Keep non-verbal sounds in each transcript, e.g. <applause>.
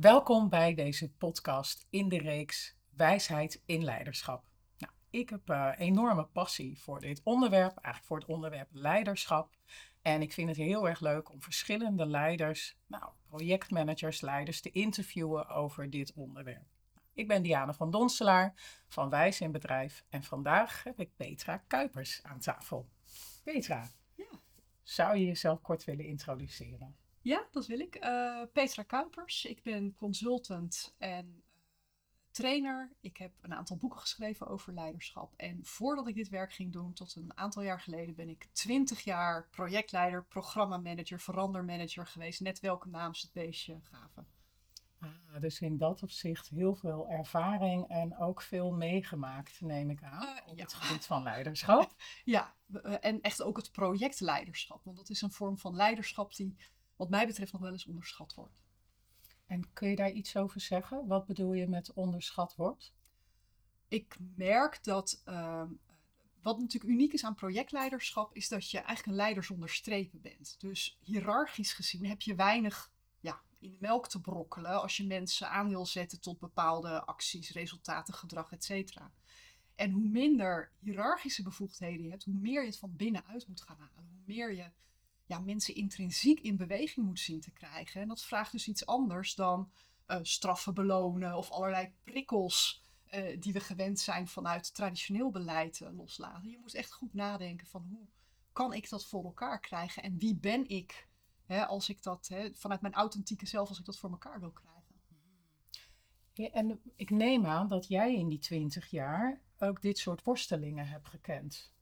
Welkom bij deze podcast in de reeks Wijsheid in Leiderschap. Nou, ik heb uh, enorme passie voor dit onderwerp, eigenlijk voor het onderwerp leiderschap. En ik vind het heel erg leuk om verschillende leiders, nou, projectmanagers, leiders te interviewen over dit onderwerp. Ik ben Diana van Donselaar van Wijs in Bedrijf en vandaag heb ik Petra Kuipers aan tafel. Petra, ja. zou je jezelf kort willen introduceren? Ja, dat wil ik. Uh, Petra Kuipers. Ik ben consultant en uh, trainer. Ik heb een aantal boeken geschreven over leiderschap. En voordat ik dit werk ging doen, tot een aantal jaar geleden, ben ik 20 jaar projectleider, programmamanager, verandermanager geweest. Net welke naam ze het beestje gaven. Ah, dus in dat opzicht heel veel ervaring en ook veel meegemaakt, neem ik aan, uh, op ja. het gebied van leiderschap. <laughs> ja, en echt ook het projectleiderschap. Want dat is een vorm van leiderschap die wat mij betreft nog wel eens onderschat wordt. En kun je daar iets over zeggen? Wat bedoel je met onderschat wordt? Ik merk dat uh, wat natuurlijk uniek is aan projectleiderschap, is dat je eigenlijk een leider zonder strepen bent. Dus hiërarchisch gezien heb je weinig ja, in de melk te brokkelen als je mensen aan wil zetten tot bepaalde acties, resultaten, gedrag, etc. En hoe minder hiërarchische bevoegdheden je hebt, hoe meer je het van binnenuit moet gaan halen. Hoe meer je ja, mensen intrinsiek in beweging moet zien te krijgen. En dat vraagt dus iets anders dan uh, straffen belonen of allerlei prikkels uh, die we gewend zijn vanuit traditioneel beleid uh, loslaten. Je moet echt goed nadenken van hoe kan ik dat voor elkaar krijgen en wie ben ik hè, als ik dat hè, vanuit mijn authentieke zelf als ik dat voor elkaar wil krijgen. Ja, en ik neem aan dat jij in die twintig jaar ook dit soort worstelingen hebt gekend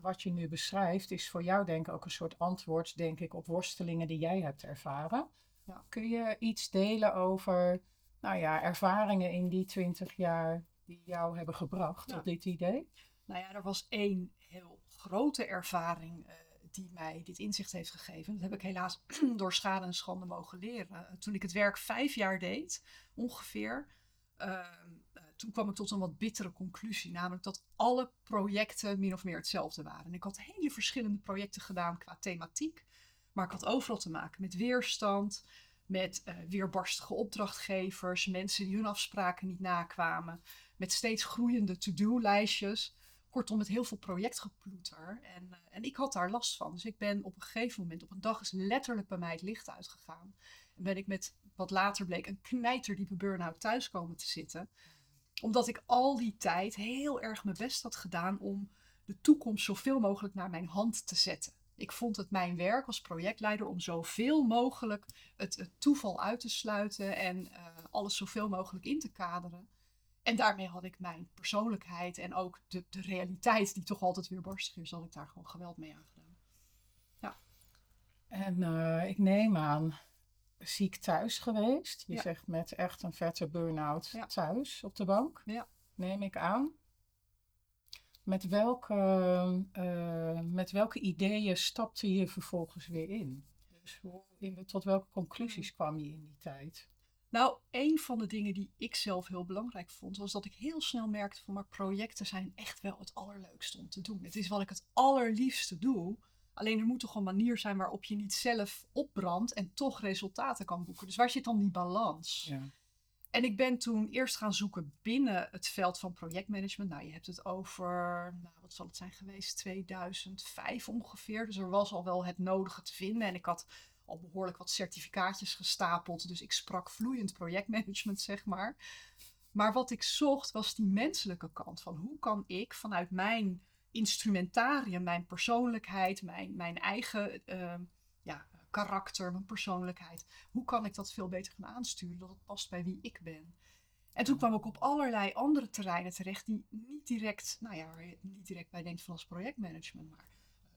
wat je nu beschrijft is voor jou denk ik ook een soort antwoord, denk ik, op worstelingen die jij hebt ervaren. Ja. Kun je iets delen over, nou ja, ervaringen in die twintig jaar die jou hebben gebracht op dit idee? Nou ja, er was één heel grote ervaring uh, die mij dit inzicht heeft gegeven. Dat heb ik helaas <clears throat> door schade en schande mogen leren. Toen ik het werk vijf jaar deed, ongeveer, uh, toen kwam ik tot een wat bittere conclusie, namelijk dat alle projecten min of meer hetzelfde waren. ik had hele verschillende projecten gedaan qua thematiek, maar ik had overal te maken met weerstand, met uh, weerbarstige opdrachtgevers, mensen die hun afspraken niet nakwamen, met steeds groeiende to-do-lijstjes. Kortom, met heel veel projectgeploeter. En, uh, en ik had daar last van. Dus ik ben op een gegeven moment, op een dag is letterlijk bij mij het licht uitgegaan. En ben ik met wat later bleek een knijterdiepe burn-out thuis komen te zitten omdat ik al die tijd heel erg mijn best had gedaan om de toekomst zoveel mogelijk naar mijn hand te zetten. Ik vond het mijn werk als projectleider om zoveel mogelijk het, toeval uit te sluiten en uh, alles zoveel mogelijk in te kaderen. En daarmee had ik mijn persoonlijkheid en ook de, de realiteit, die toch altijd weer barstig is, had ik daar gewoon geweld mee aangedaan. Ja. En uh, ik neem aan ziek thuis geweest. Je zegt met echt een vette burn-out thuis op de bank. Ja. Neem ik aan. Met welke, uh, met welke ideeën stapte je vervolgens weer in? Dus hoe, in, tot welke conclusies kwam je in die tijd? Nou, een van de dingen die ik zelf heel belangrijk vond, was dat ik heel snel merkte van, maar projecten zijn echt wel het allerleukste om te doen. Het is wat ik het allerliefste doe. Alleen er moet toch een manier zijn waarop je niet zelf opbrandt en toch resultaten kan boeken. Dus waar zit dan die balans? Ja. En ik ben toen eerst gaan zoeken binnen het veld van projectmanagement. Nou, je hebt het over, nou, wat zal het zijn geweest, 2005 ongeveer. Dus er was al wel het nodige te vinden. En ik had al behoorlijk wat certificaatjes gestapeld. Dus ik sprak vloeiend projectmanagement, zeg maar. Maar wat ik zocht was die menselijke kant van hoe kan ik vanuit mijn instrumentarium, mijn persoonlijkheid, mijn, mijn eigen uh, ja, karakter, mijn persoonlijkheid. Hoe kan ik dat veel beter gaan aansturen, dat het past bij wie ik ben? En toen kwam ik op allerlei andere terreinen terecht die niet direct, nou ja, niet direct bij denkt van als projectmanagement, maar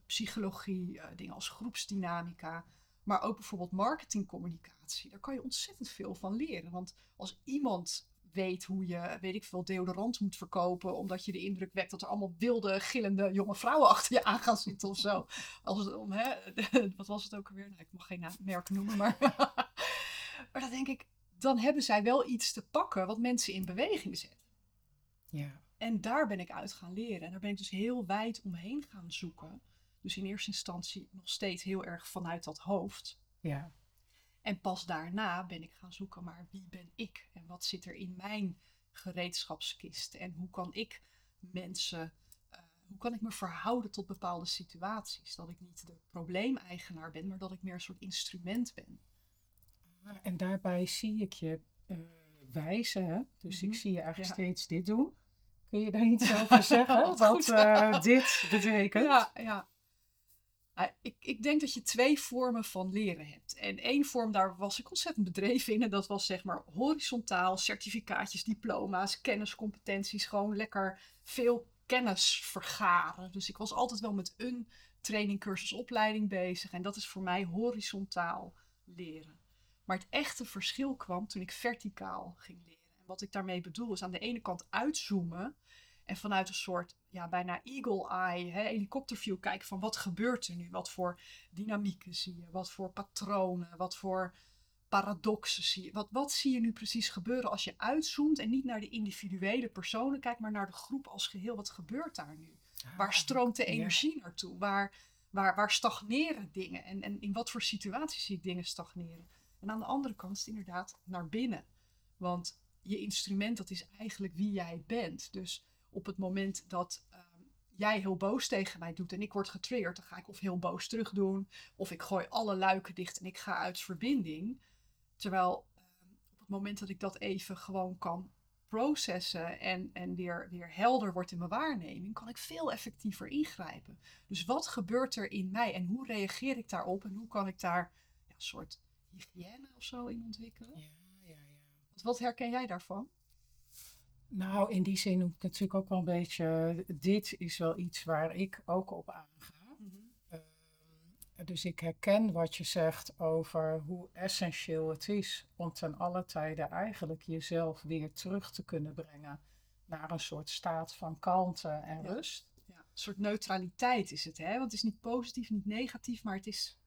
psychologie, uh, dingen als groepsdynamica, maar ook bijvoorbeeld marketingcommunicatie. Daar kan je ontzettend veel van leren. Want als iemand weet hoe je, weet ik veel, deodorant moet verkopen. Omdat je de indruk wekt dat er allemaal wilde, gillende jonge vrouwen <laughs> achter je aan gaan zitten of zo. Als het om, hè, <laughs> wat was het ook alweer? Nou, ik mag geen merken noemen, maar. <laughs> maar dan denk ik, dan hebben zij wel iets te pakken wat mensen in beweging zet. Ja. En daar ben ik uit gaan leren. En daar ben ik dus heel wijd omheen gaan zoeken. Dus in eerste instantie nog steeds heel erg vanuit dat hoofd. Ja. En pas daarna ben ik gaan zoeken, maar wie ben ik? En wat zit er in mijn gereedschapskist? En hoe kan ik mensen, uh, hoe kan ik me verhouden tot bepaalde situaties? Dat ik niet de probleemeigenaar ben, maar dat ik meer een soort instrument ben. En daarbij zie ik je uh, wijzen, hè? dus ik Mhm. zie je eigenlijk Ja. steeds dit doen. Kun je daar iets <laughs> over zeggen? Wat eh, dit betekent? Ja, ja. Nou, ik, ik denk dat je twee vormen van leren hebt. En één vorm, daar was ik ontzettend bedreven in. En dat was zeg maar horizontaal, certificaatjes, diploma's, kenniscompetenties. Gewoon lekker veel kennis vergaren. Dus ik was altijd wel met een training, cursus, opleiding bezig. En dat is voor mij horizontaal leren. Maar het echte verschil kwam toen ik verticaal ging leren. En wat ik daarmee bedoel is aan de ene kant uitzoomen. En vanuit een soort, ja, bijna eagle eye, hè, helikopterview kijken van wat gebeurt er nu? Wat voor dynamieken zie je? Wat voor patronen? Wat voor paradoxen zie je? Wat, wat zie je nu precies gebeuren als je uitzoomt en niet naar de individuele personen kijkt, maar naar de groep als geheel? Wat gebeurt daar nu? Waar stroomt de Ah, ja. energie naartoe? Waar, waar, waar stagneren dingen? En, en in wat voor situaties zie ik dingen stagneren? En aan de andere kant is het inderdaad naar binnen. Want je instrument, dat is eigenlijk wie jij bent. Dus op het moment dat ehm, jij heel boos tegen mij doet en ik word getriggerd, dan ga ik of heel boos terug doen, of ik gooi alle luiken dicht en ik ga uit verbinding. Terwijl ehm, op het moment dat ik dat even gewoon kan processen en, en weer, weer helder wordt in mijn waarneming, kan ik veel effectiever ingrijpen. Dus wat gebeurt er in mij en hoe reageer ik daarop en hoe kan ik daar ja, een soort hygiëne of zo in ontwikkelen? Ja, ja, ja. Wat- Wat herken jij daarvan? Nou, in die zin noem ik natuurlijk ook wel een beetje. Dit is wel iets waar ik ook op aanga. Ehm, dus ik herken wat je zegt over hoe essentieel het is om ten alle tijde eigenlijk jezelf weer terug te kunnen brengen naar een soort staat van kalmte en Ja. rust. Ja, een soort neutraliteit is het, hè? Want het is niet positief, niet negatief, maar het is.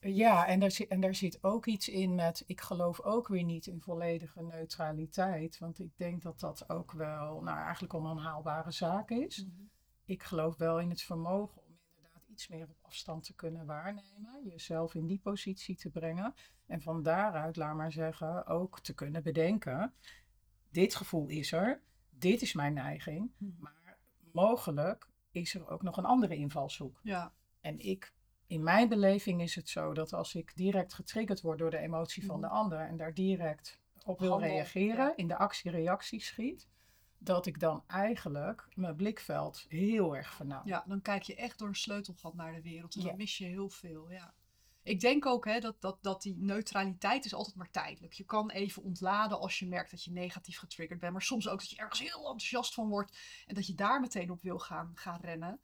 Ja, en daar, zit, en daar zit ook iets in met, ik geloof ook weer niet in volledige neutraliteit, want ik denk dat dat ook wel, nou eigenlijk een onhaalbare zaak is. Ik geloof wel in het vermogen om inderdaad iets meer op afstand te kunnen waarnemen, jezelf in die positie te brengen en van daaruit, laat maar zeggen, ook te kunnen bedenken, dit gevoel is er, dit is mijn neiging, Mhm. maar mogelijk is er ook nog een andere invalshoek. Ja, En ik, in mijn beleving is het zo dat als ik direct getriggerd word door de emotie van de Mhm. ander en daar direct op wil Handel, reageren, ja. in de actie-reactie schiet, dat ik dan eigenlijk mijn blikveld heel erg vernauw. ja, dan kijk je echt door een sleutelgat naar de wereld en Ja. dan mis je heel veel. Ja. Ik denk ook hè, dat, dat, dat die neutraliteit is altijd maar tijdelijk. Je kan even ontladen als je merkt dat je negatief getriggerd bent. Maar soms ook dat je ergens heel enthousiast van wordt en dat je daar meteen op wil gaan, gaan rennen.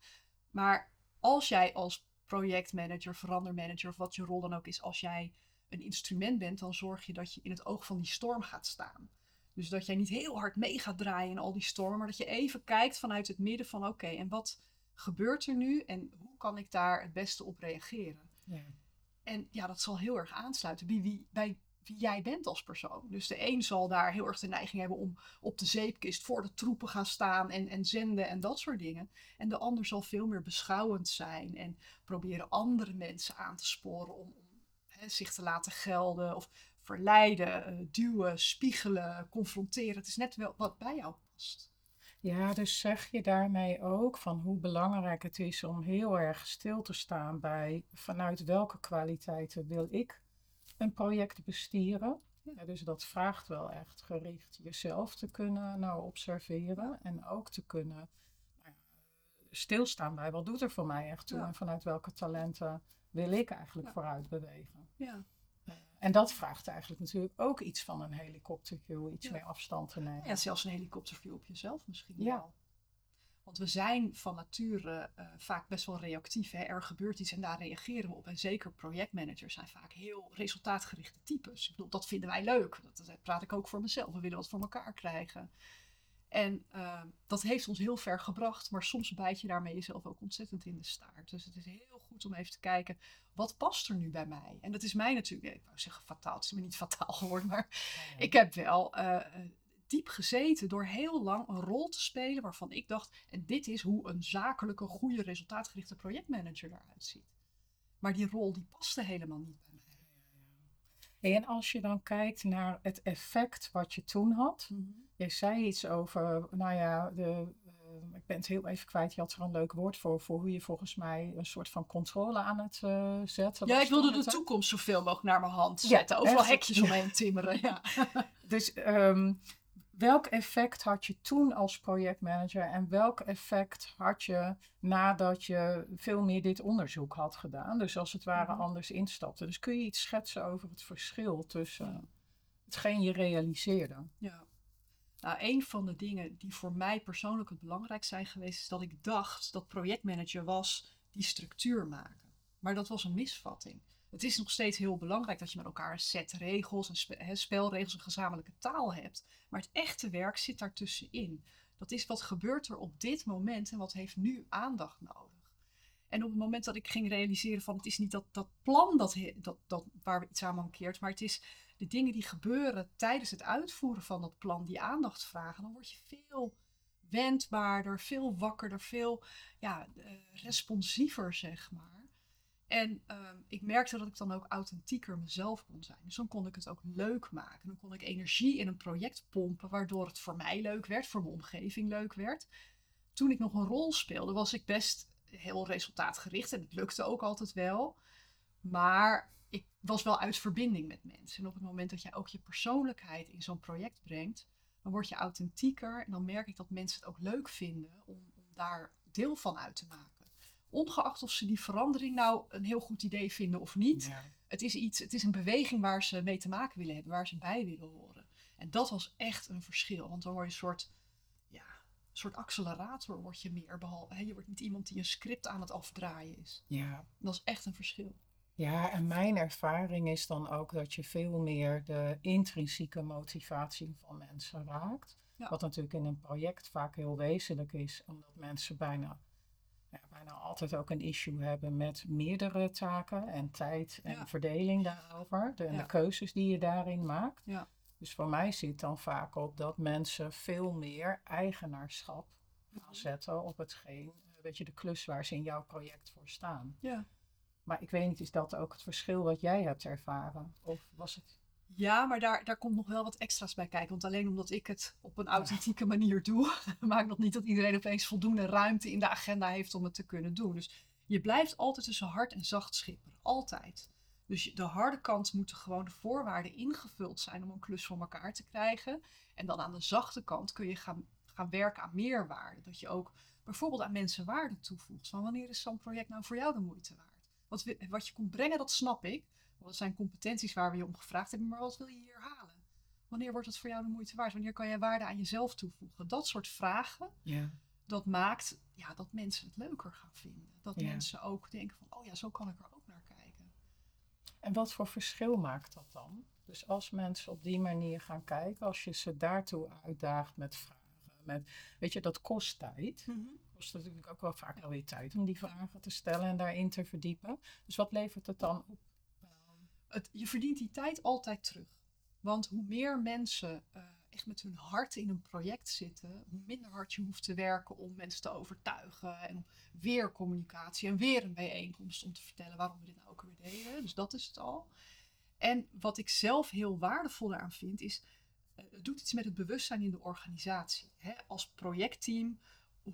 Maar als jij als projectmanager, verandermanager of wat je rol dan ook is, als jij een instrument bent, dan zorg je dat je in het oog van die storm gaat staan. Dus dat jij niet heel hard mee gaat draaien in al die stormen, maar dat je even kijkt vanuit het midden van oké, en wat gebeurt er nu en hoe kan ik daar het beste op reageren? Ja. En ja, dat zal heel erg aansluiten bij wie, bij wie jij bent als persoon. Dus de een zal daar heel erg de neiging hebben om op de zeepkist voor de troepen gaan staan en, en zenden en dat soort dingen. En de ander zal veel meer beschouwend zijn en proberen andere mensen aan te sporen om, zich te laten gelden of verleiden, eh, duwen, spiegelen, confronteren. Het is net wel wat bij jou past. Ja, dus zeg je daarmee ook van hoe belangrijk het is om heel erg stil te staan bij vanuit welke kwaliteiten wil ik een project bestieren. Ja. Dus dat vraagt wel echt gericht jezelf te kunnen nou, observeren en ook te kunnen nou ja, stilstaan bij wat doet er voor mij echt toe Ja. en vanuit welke talenten wil ik eigenlijk Ja. vooruit bewegen. Ja. En dat vraagt eigenlijk natuurlijk ook iets van een helikopterview, iets meer afstand te nemen. Ja, zelfs een helikopterview op jezelf misschien wel. Want we zijn van nature eh, vaak best wel reactief. Hè? Er gebeurt iets en daar reageren we op. En zeker projectmanagers zijn vaak heel resultaatgerichte types. Ik bedoel, dat vinden wij leuk. Dat, dat praat ik ook voor mezelf. We willen wat voor elkaar krijgen. En eh, dat heeft ons heel ver gebracht. Maar soms bijt je daarmee jezelf ook ontzettend in de staart. Dus het is heel goed om even te kijken, wat past er nu bij mij? En dat is mij natuurlijk, ik wou zeggen fataal. Het is me niet fataal geworden, maar ik heb wel eh, diep gezeten door heel lang een rol te spelen waarvan ik dacht, en dit is hoe een zakelijke, goede, resultaatgerichte projectmanager eruit ziet. Maar die rol die paste helemaal niet bij mij. En als je dan kijkt naar het effect wat je toen had. Jij zei iets over, nou ja, de, eh, ik ben het heel even kwijt. Je had er een leuk woord voor, voor hoe je volgens mij een soort van controle aan het uh, zetten. Ja, ik wilde de toekomst zoveel mogelijk naar mijn hand zetten. Ja, Overal echt? hekjes omheen timmeren. Ja. <laughs> dus um, welk effect had je toen als projectmanager en welk effect had je nadat je veel meer dit onderzoek had gedaan? Dus als het ware mhm. anders instapte. Dus kun je iets schetsen over het verschil tussen hetgeen je realiseerde? Ja. Nou, een van de dingen die voor mij persoonlijk het belangrijk zijn geweest, is dat ik dacht dat projectmanager was die structuur maken. Maar dat was een misvatting. Het is nog steeds heel belangrijk dat je met elkaar een set regels, een spelregels, een gezamenlijke taal hebt. Maar het echte werk zit daartussenin. Dat is wat gebeurt er op dit moment en wat heeft nu aandacht nodig. En op het moment dat ik ging realiseren van het is niet dat, dat plan dat, dat, dat, waar iets aan mankeert, maar het is de dingen die gebeuren tijdens het uitvoeren van dat plan die aandacht vragen, dan word je veel wendbaarder, veel wakkerder, veel ja, uh, responsiever, zeg maar. En um, ik merkte dat ik dan ook authentieker mezelf kon zijn. Dus dan kon ik het ook leuk maken. Dan kon ik energie in een project pompen, waardoor het voor mij leuk werd, voor mijn omgeving leuk werd. Toen ik nog een rol speelde, was ik best heel resultaatgericht en het lukte ook altijd wel. Maar ik was wel uit verbinding met mensen. En op het moment dat jij ook je persoonlijkheid in zo'n project brengt, dan word je authentieker. En dan merk ik dat mensen het ook leuk vinden om daar deel van uit te maken ongeacht of ze die verandering nou een heel goed idee vinden of niet. Het, is iets, het is een beweging waar ze mee te maken willen hebben, waar ze bij willen horen. En dat was echt een verschil, want dan word je een soort, ja, een soort accelerator word je meer. Behalve, je wordt niet iemand die een script aan het afdraaien is. Ja. Dat is echt een verschil. Ja, en mijn ervaring is dan ook dat je veel meer de intrinsieke motivatie van mensen raakt. Wat natuurlijk in een project vaak heel wezenlijk is, omdat mensen bijna ja, bijna altijd ook een issue hebben met meerdere taken en tijd en verdeling daarover. De, en de keuzes die je daarin maakt. Ja. Dus voor mij zit dan vaak op dat mensen veel meer eigenaarschap gaan zetten op hetgeen, eh, weet je, de klus waar ze in jouw project voor staan. Ja. Maar ik weet niet, is dat ook het verschil wat jij hebt ervaren? Of was het... Ja, maar daar, daar komt nog wel wat extra's bij kijken. Want alleen omdat ik het op een authentieke manier doe, <laughs> maakt nog niet dat iedereen opeens voldoende ruimte in de agenda heeft om het te kunnen doen. Dus je blijft altijd tussen hard en zacht schipperen. Altijd. Dus de harde kant moeten gewoon de voorwaarden ingevuld zijn om een klus voor elkaar te krijgen. En dan aan de zachte kant kun je gaan, gaan werken aan meerwaarde. Dat je ook bijvoorbeeld aan mensen waarde toevoegt. Van wanneer is zo'n project nou voor jou de moeite waard? Wat, wat je komt brengen, dat snap ik. Wat zijn competenties waar we je om gevraagd hebben, maar wat wil je hier halen? Wanneer wordt het voor jou de moeite waard? Wanneer kan jij waarde aan jezelf toevoegen? Dat soort vragen, ja. dat maakt ja, dat mensen het leuker gaan vinden. Dat mensen ook denken van, oh ja, zo kan ik er ook naar kijken. En wat voor verschil maakt dat dan? Dus als mensen op die manier gaan kijken, als je ze daartoe uitdaagt met vragen, met, weet je, dat kost tijd. Mm kost natuurlijk ook wel vaak alweer tijd om die vragen te stellen en daarin te verdiepen. Dus wat levert het dan op? Het, je verdient die tijd altijd terug. Want hoe meer mensen uh, echt met hun hart in een project zitten, hoe minder hard je hoeft te werken om mensen te overtuigen. En weer communicatie en weer een bijeenkomst om te vertellen waarom we dit nou ook weer deden. Dus dat is het al. En wat ik zelf heel waardevol aan vind, is uh, het doet iets met het bewustzijn in de organisatie. Hè? Als projectteam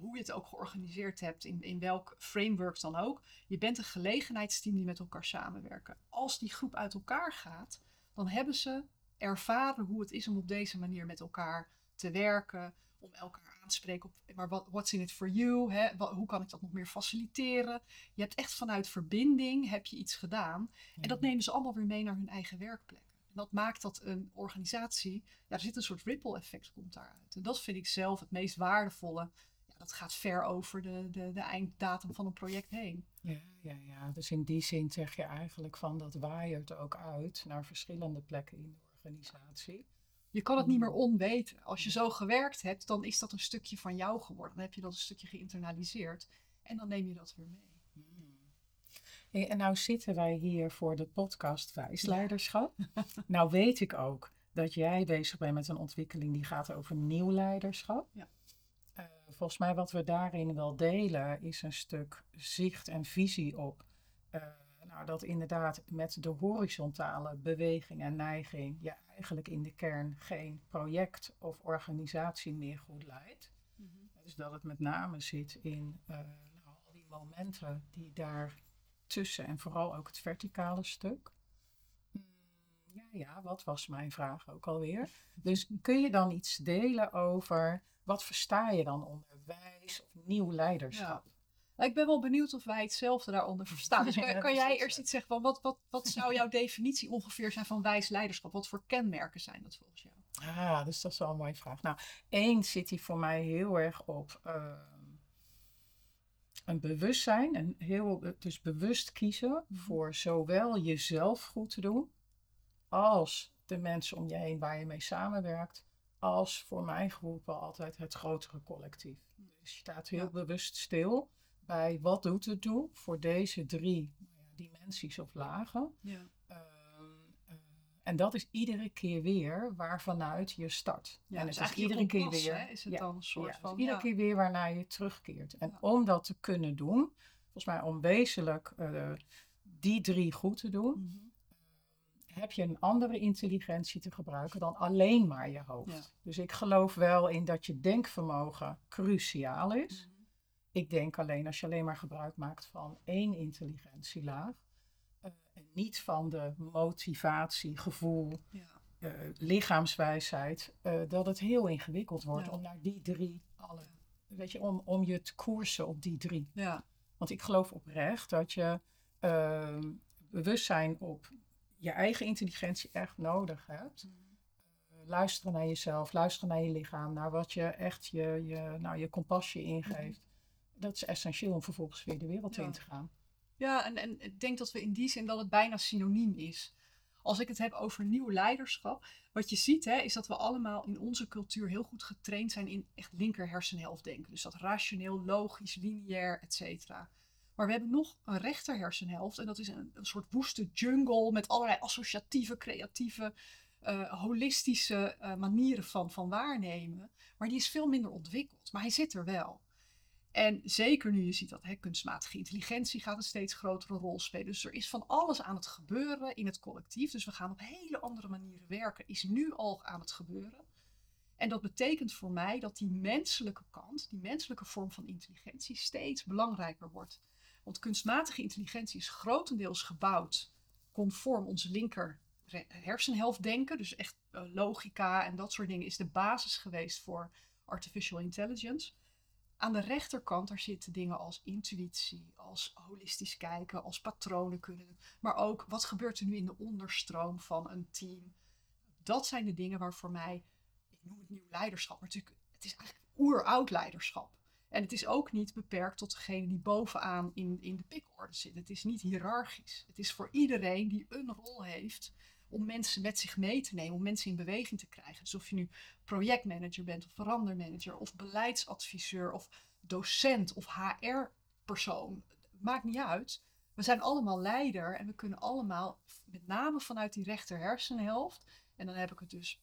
hoe je het ook georganiseerd hebt, in, in welk framework dan ook. Je bent een gelegenheidsteam die met elkaar samenwerken. Als die groep uit elkaar gaat, dan hebben ze ervaren hoe het is om op deze manier met elkaar te werken. Om elkaar aan te spreken op, maar wat what's in it for you? Hè? hoe kan ik dat nog meer faciliteren? Je hebt echt vanuit verbinding heb je iets gedaan. En dat nemen ze allemaal weer mee naar hun eigen werkplek. En dat maakt dat een organisatie, ja, er zit een soort ripple effect komt daaruit. En dat vind ik zelf het meest waardevolle dat gaat ver over de, de, de einddatum van een project heen. Ja, ja, ja, dus in die zin zeg je eigenlijk van dat waaiert ook uit naar verschillende plekken in de organisatie. Je kan het niet meer onweten. Als je zo gewerkt hebt, dan is dat een stukje van jou geworden. Dan heb je dat een stukje geïnternaliseerd en dan neem je dat weer mee. Hmm. en nou zitten wij hier voor de podcast Wijsleiderschap. <laughs> nou weet ik ook dat jij bezig bent met een ontwikkeling die gaat over nieuw leiderschap. Ja volgens mij wat we daarin wel delen is een stuk zicht en visie op uh, nou dat inderdaad met de horizontale beweging en neiging je eigenlijk in de kern geen project of organisatie meer goed leidt. Mhm. Dus dat het met name zit in uh, nou, al die momenten die daar tussen en vooral ook het verticale stuk. Ja, ja, wat was mijn vraag ook alweer? Dus kun je dan iets delen over wat versta je dan onder wijs of nieuw leiderschap? Nou, ik ben wel benieuwd of wij hetzelfde daaronder verstaan. Dus <laughs> kan, kan jij eerst iets zeggen van wat, wat, wat zou jouw <laughs> definitie ongeveer zijn van wijs leiderschap? Wat voor kenmerken zijn dat volgens jou? Ah, dus dat is wel een mooie vraag. Nou, één zit hier voor mij heel erg op uh, een bewustzijn. En heel, dus bewust kiezen Mhm. voor zowel jezelf goed te doen, als de mensen om je heen waar je mee samenwerkt, als voor mijn gevoel wel altijd het grotere collectief. Dus je staat heel Ja. bewust stil bij wat doet het doel voor deze drie dimensies of lagen. Ja. Ehm, eh, en dat is iedere keer weer waarvanuit je start. Ja, en dus het is eigenlijk iedere keer weer. hè, is het ja, dan een soort dus van. iedere keer weer waarnaar je terugkeert. En om dat te kunnen doen, volgens mij om wezenlijk eh, die drie goed te doen, Mhm. Heb je een andere intelligentie te gebruiken dan alleen maar je hoofd. Ja. Dus ik geloof wel in dat je denkvermogen cruciaal is. Mhm. Ik denk alleen als je alleen maar gebruik maakt van één intelligentielaag. eh, en niet van de motivatie, gevoel, Ja. eh, lichaamswijsheid, eh, dat het heel ingewikkeld wordt Ja. om naar die drie alle, weet je, om, om je te koersen op die drie. Ja. Want ik geloof oprecht dat je ehm, bewustzijn op je eigen intelligentie echt nodig hebt. Eh, luisteren naar jezelf, luisteren naar je lichaam, naar wat je echt je, je, nou, je kompasje ingeeft. Dat is essentieel om vervolgens weer de wereld Ja. in te gaan. Ja, en, en ik denk dat we in die zin dat het bijna synoniem is. Als ik het heb over nieuw leiderschap, wat je ziet hè, is dat we allemaal in onze cultuur heel goed getraind zijn in echt linker hersenhelft denken. Dus dat rationeel, logisch, lineair, et cetera. Maar we hebben nog een rechter hersenhelft en dat is een, een soort woeste jungle met allerlei associatieve, creatieve, eh, holistische eh, manieren van, van waarnemen. Maar die is veel minder ontwikkeld, maar hij zit er wel. En zeker nu je ziet dat hè, kunstmatige intelligentie gaat een steeds grotere rol spelen. Dus er is van alles aan het gebeuren in het collectief. Dus we gaan op hele andere manieren werken. Is nu al aan het gebeuren. En dat betekent voor mij dat die menselijke kant, die menselijke vorm van intelligentie, steeds belangrijker wordt. Want kunstmatige intelligentie is grotendeels gebouwd conform onze linker hersenhelft denken. Dus echt eh, logica en dat soort dingen is de basis geweest voor artificial intelligence. Aan de rechterkant, daar zitten dingen als intuïtie, als holistisch kijken, als patronen kunnen. Maar ook, wat gebeurt er nu in de onderstroom van een team? Dat zijn de dingen waar voor mij, ik noem het nieuw leiderschap, maar natuurlijk, het is eigenlijk oeroud leiderschap. En het is ook niet beperkt tot degene die bovenaan in, in de pikorde zit. Het is niet hiërarchisch. Het is voor iedereen die een rol heeft om mensen met zich mee te nemen, om mensen in beweging te krijgen. Dus of je nu projectmanager bent, of verandermanager, of beleidsadviseur, of docent, of HR-persoon, maakt niet uit. We zijn allemaal leider en we kunnen allemaal, met name vanuit die rechter hersenhelft, en dan heb ik het dus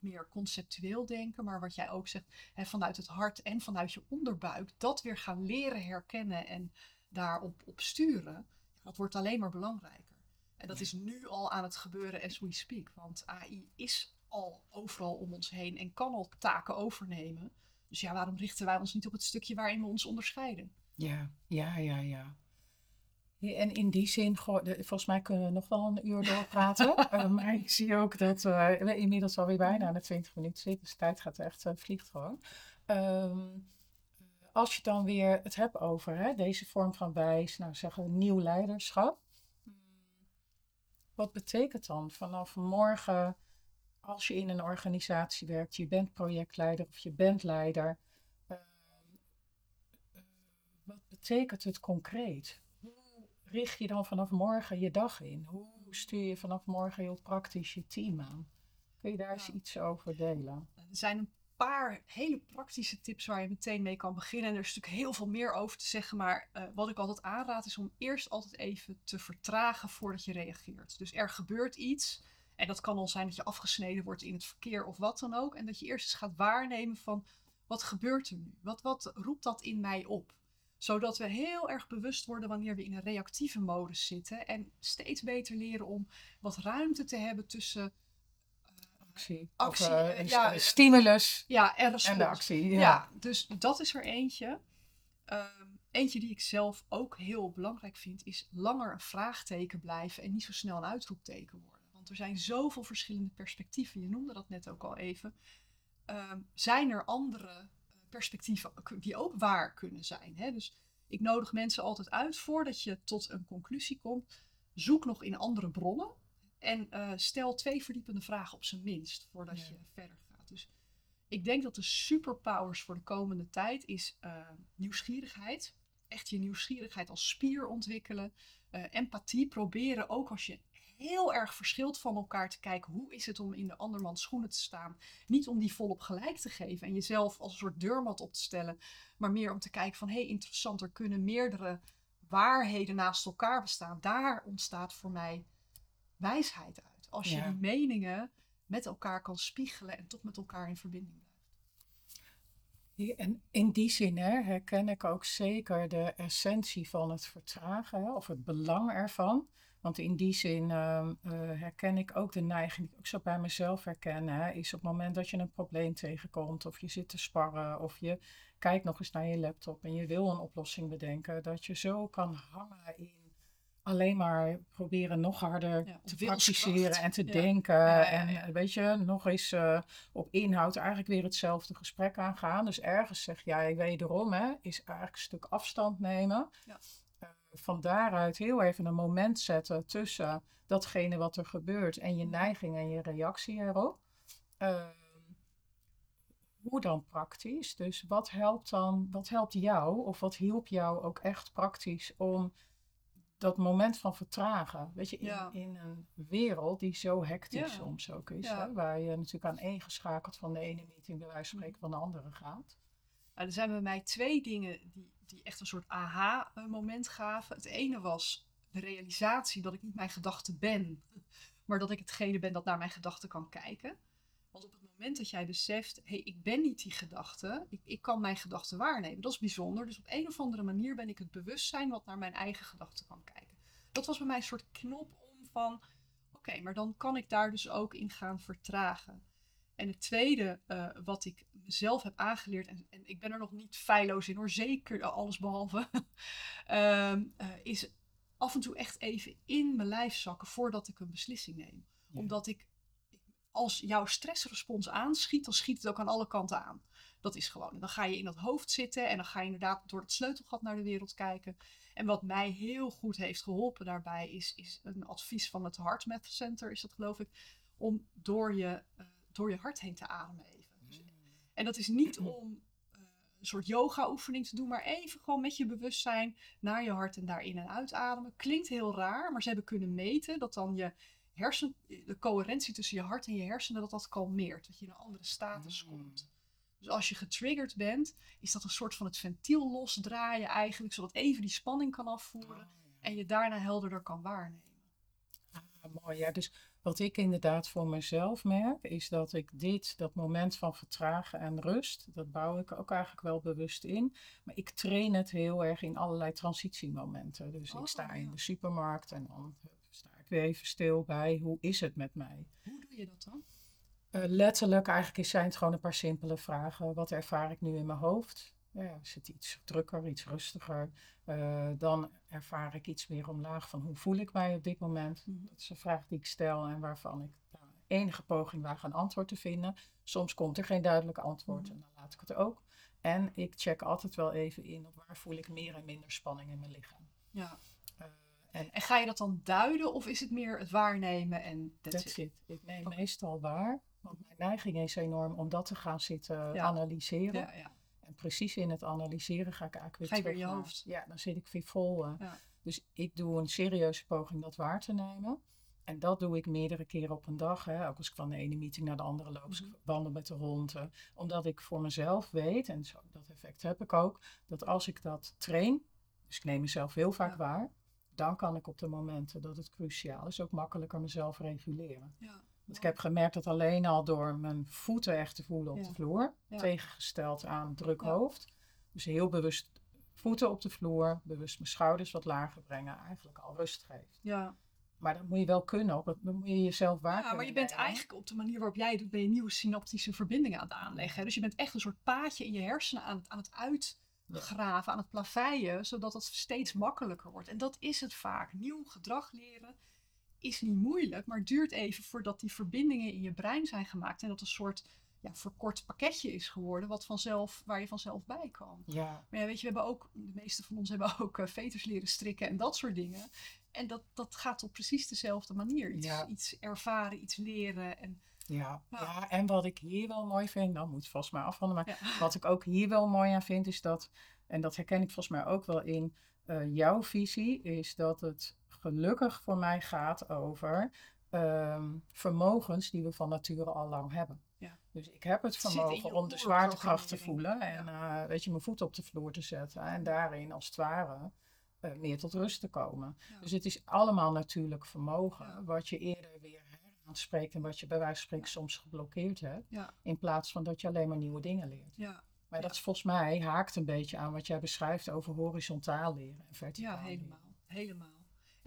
meer conceptueel denken, maar wat jij ook zegt, hè, vanuit het hart en vanuit je onderbuik, dat weer gaan leren herkennen en daarop op sturen, dat wordt alleen maar belangrijker. En dat is nu al aan het gebeuren as we speak, want AI is al overal om ons heen en kan al taken overnemen. Dus ja, waarom richten wij ons niet op het stukje waarin we ons onderscheiden? Ja, ja, ja, ja. En in die zin, volgens mij kunnen we nog wel een uur doorpraten. <laughs> Eh, maar ik zie ook dat eh, we inmiddels alweer bijna aan de 20 minuten zitten. Dus de tijd gaat echt, eh, vliegt gewoon. Ehm, als je dan weer het hebt over hè, deze vorm van wijs, nou zeggen we nieuw leiderschap. Wat betekent dan vanaf morgen, als je in een organisatie werkt, je bent projectleider of je bent leider. ehm, eh, wat betekent het concreet? Richt je dan vanaf morgen je dag in? Hoe stuur je vanaf morgen heel praktisch je team aan? Kun je daar eens iets over delen? Er zijn een paar hele praktische tips waar je meteen mee kan beginnen. En er is natuurlijk heel veel meer over te zeggen. Maar eh, wat ik altijd aanraad is om eerst altijd even te vertragen voordat je reageert. Dus er gebeurt iets. En dat kan al zijn dat je afgesneden wordt in het verkeer of wat dan ook. En dat je eerst eens gaat waarnemen van wat gebeurt er nu? Wat, wat roept dat in mij op? Zodat we heel erg bewust worden wanneer we in een reactieve modus zitten. En steeds beter leren om wat ruimte te hebben tussen actie. Actie, of, eh, eh, ja, stimulus ja, en de actie. Ja. Ja. dus dat is er eentje. Ehm, eentje die ik zelf ook heel belangrijk vind, is langer een vraagteken blijven en niet zo snel een uitroepteken worden. Want er zijn zoveel verschillende perspectieven. Je noemde dat net ook al even. Ehm, zijn er andere eh, perspectieven die ook waar kunnen zijn? Hè? Dus ik nodig mensen altijd uit voordat je tot een conclusie komt. Zoek nog in andere bronnen en eh, stel twee verdiepende vragen op zijn minst voordat Ja. je verder gaat. Dus ik denk dat de superpowers voor de komende tijd is eh, nieuwsgierigheid. Echt je nieuwsgierigheid als spier ontwikkelen. Eh, empathie proberen ook als je heel erg verschilt van elkaar te kijken. Hoe is het om in de andermans schoenen te staan? Niet om die volop gelijk te geven en jezelf als een soort deurmat op te stellen. Maar meer om te kijken van hé, hey, interessant, er kunnen meerdere waarheden naast elkaar bestaan. Daar ontstaat voor mij wijsheid uit. Als je Ja. die meningen met elkaar kan spiegelen en toch met elkaar in verbinding blijft. En in die zin hè, herken ik ook zeker de essentie van het vertragen, hè, of het belang ervan. Want in die zin ehm, eh, herken ik ook de neiging, die ik ook zo bij mezelf herken, hè, is op het moment dat je een probleem tegenkomt, of je zit te sparren, of je kijkt nog eens naar je laptop en je wil een oplossing bedenken, dat je zo kan hangen in alleen maar proberen nog harder Ja, te praktiseren en te Ja. denken. Ja, en ja. eh, weet je, nog eens eh, op inhoud eigenlijk weer hetzelfde gesprek aangaan. Dus ergens zeg jij wederom, hè, is eigenlijk een stuk afstand nemen. Van daaruit heel even een moment zetten tussen datgene wat er gebeurt en je Mhm. neiging en je reactie erop. Ehm, hoe dan praktisch? Dus wat helpt dan, wat helpt jou of wat hielp jou ook echt praktisch om dat moment van vertragen? Weet je, in, Ja. in een wereld die zo hectisch Ja. soms ook is, Ja. hè, waar je natuurlijk aan één geschakeld van de ene meeting bij wijze van spreken van de andere gaat. Nou, er zijn bij mij twee dingen die, die echt een soort aha-moment gaven. Het ene was de realisatie dat ik niet mijn gedachte ben, maar dat ik hetgene ben dat naar mijn gedachten kan kijken. Want op het moment dat jij beseft, hé, hey, ik ben niet die gedachte, ik, ik kan mijn gedachten waarnemen, dat is bijzonder. Dus op een of andere manier ben ik het bewustzijn wat naar mijn eigen gedachten kan kijken. Dat was bij mij een soort knop om van, oké, maar dan kan ik daar dus ook in gaan vertragen. En het tweede eh, wat ik mezelf heb aangeleerd, en, en ik ben er nog niet feilloos in hoor, zeker alles behalve, <laughs> ehm, eh, is af en toe echt even in mijn lijf zakken voordat ik een beslissing neem. Ja. Omdat ik, als jouw stressrespons aanschiet, dan schiet het ook aan alle kanten aan. Dat is gewoon. En dan ga je in dat hoofd zitten en dan ga je inderdaad door het sleutelgat naar de wereld kijken. En wat mij heel goed heeft geholpen daarbij is, is een advies van het Heart Math Center, is dat geloof ik, om door je, eh, door je hart heen te ademen en dat is niet om eh, een soort yoga-oefening te doen, maar even gewoon met je bewustzijn naar je hart en daar in en uitademen. Klinkt heel raar, maar ze hebben kunnen meten dat dan je hersen, de coherentie tussen je hart en je hersenen, dat dat kalmeert. Dat je in een andere status Mm. komt. Dus als je getriggerd bent, is dat een soort van het ventiel losdraaien eigenlijk, zodat even die spanning kan afvoeren en je daarna helderder kan waarnemen. Ah, mooi, ja. Dus wat ik inderdaad voor mezelf merk, is dat ik dit, dat moment van vertragen en rust, dat bouw ik ook eigenlijk wel bewust in. Maar ik train het heel erg in allerlei transitiemomenten. Dus Oh, ik sta in de supermarkt en dan hup, sta ik weer even stil bij, hoe is het met mij? Hoe doe je dat dan? Eh, letterlijk, eigenlijk zijn het gewoon een paar simpele vragen. Wat ervaar ik nu in mijn hoofd? Ja, is het iets drukker, iets rustiger? Eh, dan ervaar ik iets meer omlaag van hoe voel ik mij op dit moment? Mhm. Dat is een vraag die ik stel en waarvan ik nou, enige poging waag een antwoord te vinden. Soms komt er geen duidelijk antwoord Mhm. en dan laat ik het ook. En ik check altijd wel even in op waar voel ik meer en minder spanning in mijn lichaam. Ja. Eh, en En ga je dat dan duiden of is het meer het waarnemen en that's That's it? it. Ik neem meestal waar. Want mijn neiging is enorm om dat te gaan zitten Ja. analyseren. Ja, ja. Precies in het analyseren ga ik eigenlijk weer Ga je weer terug je naar- hoofd. Ja, dan zit ik weer vol. eh. Ja. Dus ik doe een serieuze poging dat waar te nemen. En dat doe ik meerdere keren op een dag. Hè. Ook als ik van de ene meeting naar de andere loop. als Mhm. ik wandel met de hond. eh, omdat ik voor mezelf weet, en zo, dat effect heb ik ook, dat als ik dat train, dus ik neem mezelf heel vaak Ja. waar, dan kan ik op de momenten dat het cruciaal is ook makkelijker mezelf reguleren. Ja. Want ik heb gemerkt dat alleen al door mijn voeten echt te voelen op Ja. de vloer, Ja. tegengesteld aan druk hoofd, dus heel bewust voeten op de vloer, bewust mijn schouders wat lager brengen, eigenlijk al rust geeft. Ja. Maar dat moet je wel kunnen, op het- dan moet je jezelf waar Ja, maar je bent eigenlijk op de manier waarop jij doet, ben je nieuwe synaptische verbindingen aan het aanleggen. Dus je bent echt een soort paadje in je hersenen aan het, aan het uitgraven, aan het plaveien, zodat het steeds makkelijker wordt. En dat is het vaak. Nieuw gedrag leren is niet moeilijk, maar het duurt even voordat die verbindingen in je brein zijn gemaakt en dat een soort ja, verkort pakketje is geworden, wat vanzelf, waar je vanzelf bij kan. Ja, Maar ja, weet je, we hebben ook, de meeste van ons hebben ook eh, veters leren strikken en dat soort dingen. En dat, dat gaat op precies dezelfde manier. Iets, Ja. iets ervaren, iets leren. En, ja, Ja. ja, en wat ik hier wel mooi vind, dan moet het volgens mij afronden, maar ja. wat ik ook hier wel mooi aan vind, is dat, en dat herken ik volgens mij ook wel in eh, jouw visie, is dat het gelukkig voor mij gaat over ehm, vermogens die we van nature al lang hebben. Ja. Dus ik heb het vermogen om de zwaartekracht te voelen en eh, weet je, mijn voet op de vloer te zetten en daarin als het ware eh, meer tot rust te komen. Ja. Dus het is allemaal natuurlijk vermogen, Ja. wat je eerder weer aanspreekt en wat je bij wijze van spreken soms geblokkeerd hebt, Ja. in plaats van dat je alleen maar nieuwe dingen leert. Ja, Maar Ja. dat is volgens mij haakt een beetje aan wat jij beschrijft over horizontaal leren en verticaal ja, leren. helemaal.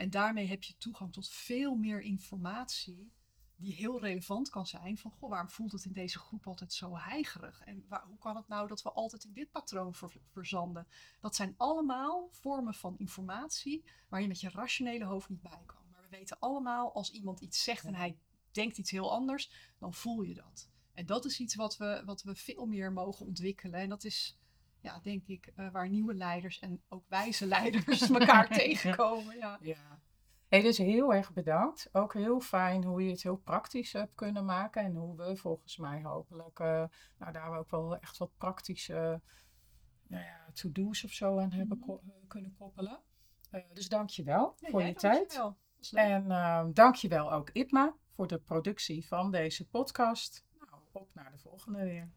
En daarmee heb je toegang tot veel meer informatie die heel relevant kan zijn. Van, goh, waarom voelt het in deze groep altijd zo heigerig? En waar, hoe kan het nou dat we altijd in dit patroon ver- verzanden? Dat zijn allemaal vormen van informatie waar je met je rationele hoofd niet bij kan. Maar we weten allemaal, als iemand iets zegt en hij denkt iets heel anders, dan voel je dat. En dat is iets wat we, wat we veel meer mogen ontwikkelen. En dat is, ja, denk ik, eh, waar nieuwe leiders en ook wijze leiders <laughs> elkaar tegenkomen. Ja. Ja. Hey, dus heel erg bedankt. Ook heel fijn hoe je het heel praktisch hebt kunnen maken. En hoe we volgens mij hopelijk eh, nou, daar ook wel echt wat praktische nou ja, to-do's of zo aan hebben Mhm. ko- eh, kunnen koppelen. Eh, dus dank je wel voor je tijd. dankjewel. En uh, dank je wel ook Itma voor de productie van deze podcast. Nou, op naar de volgende weer.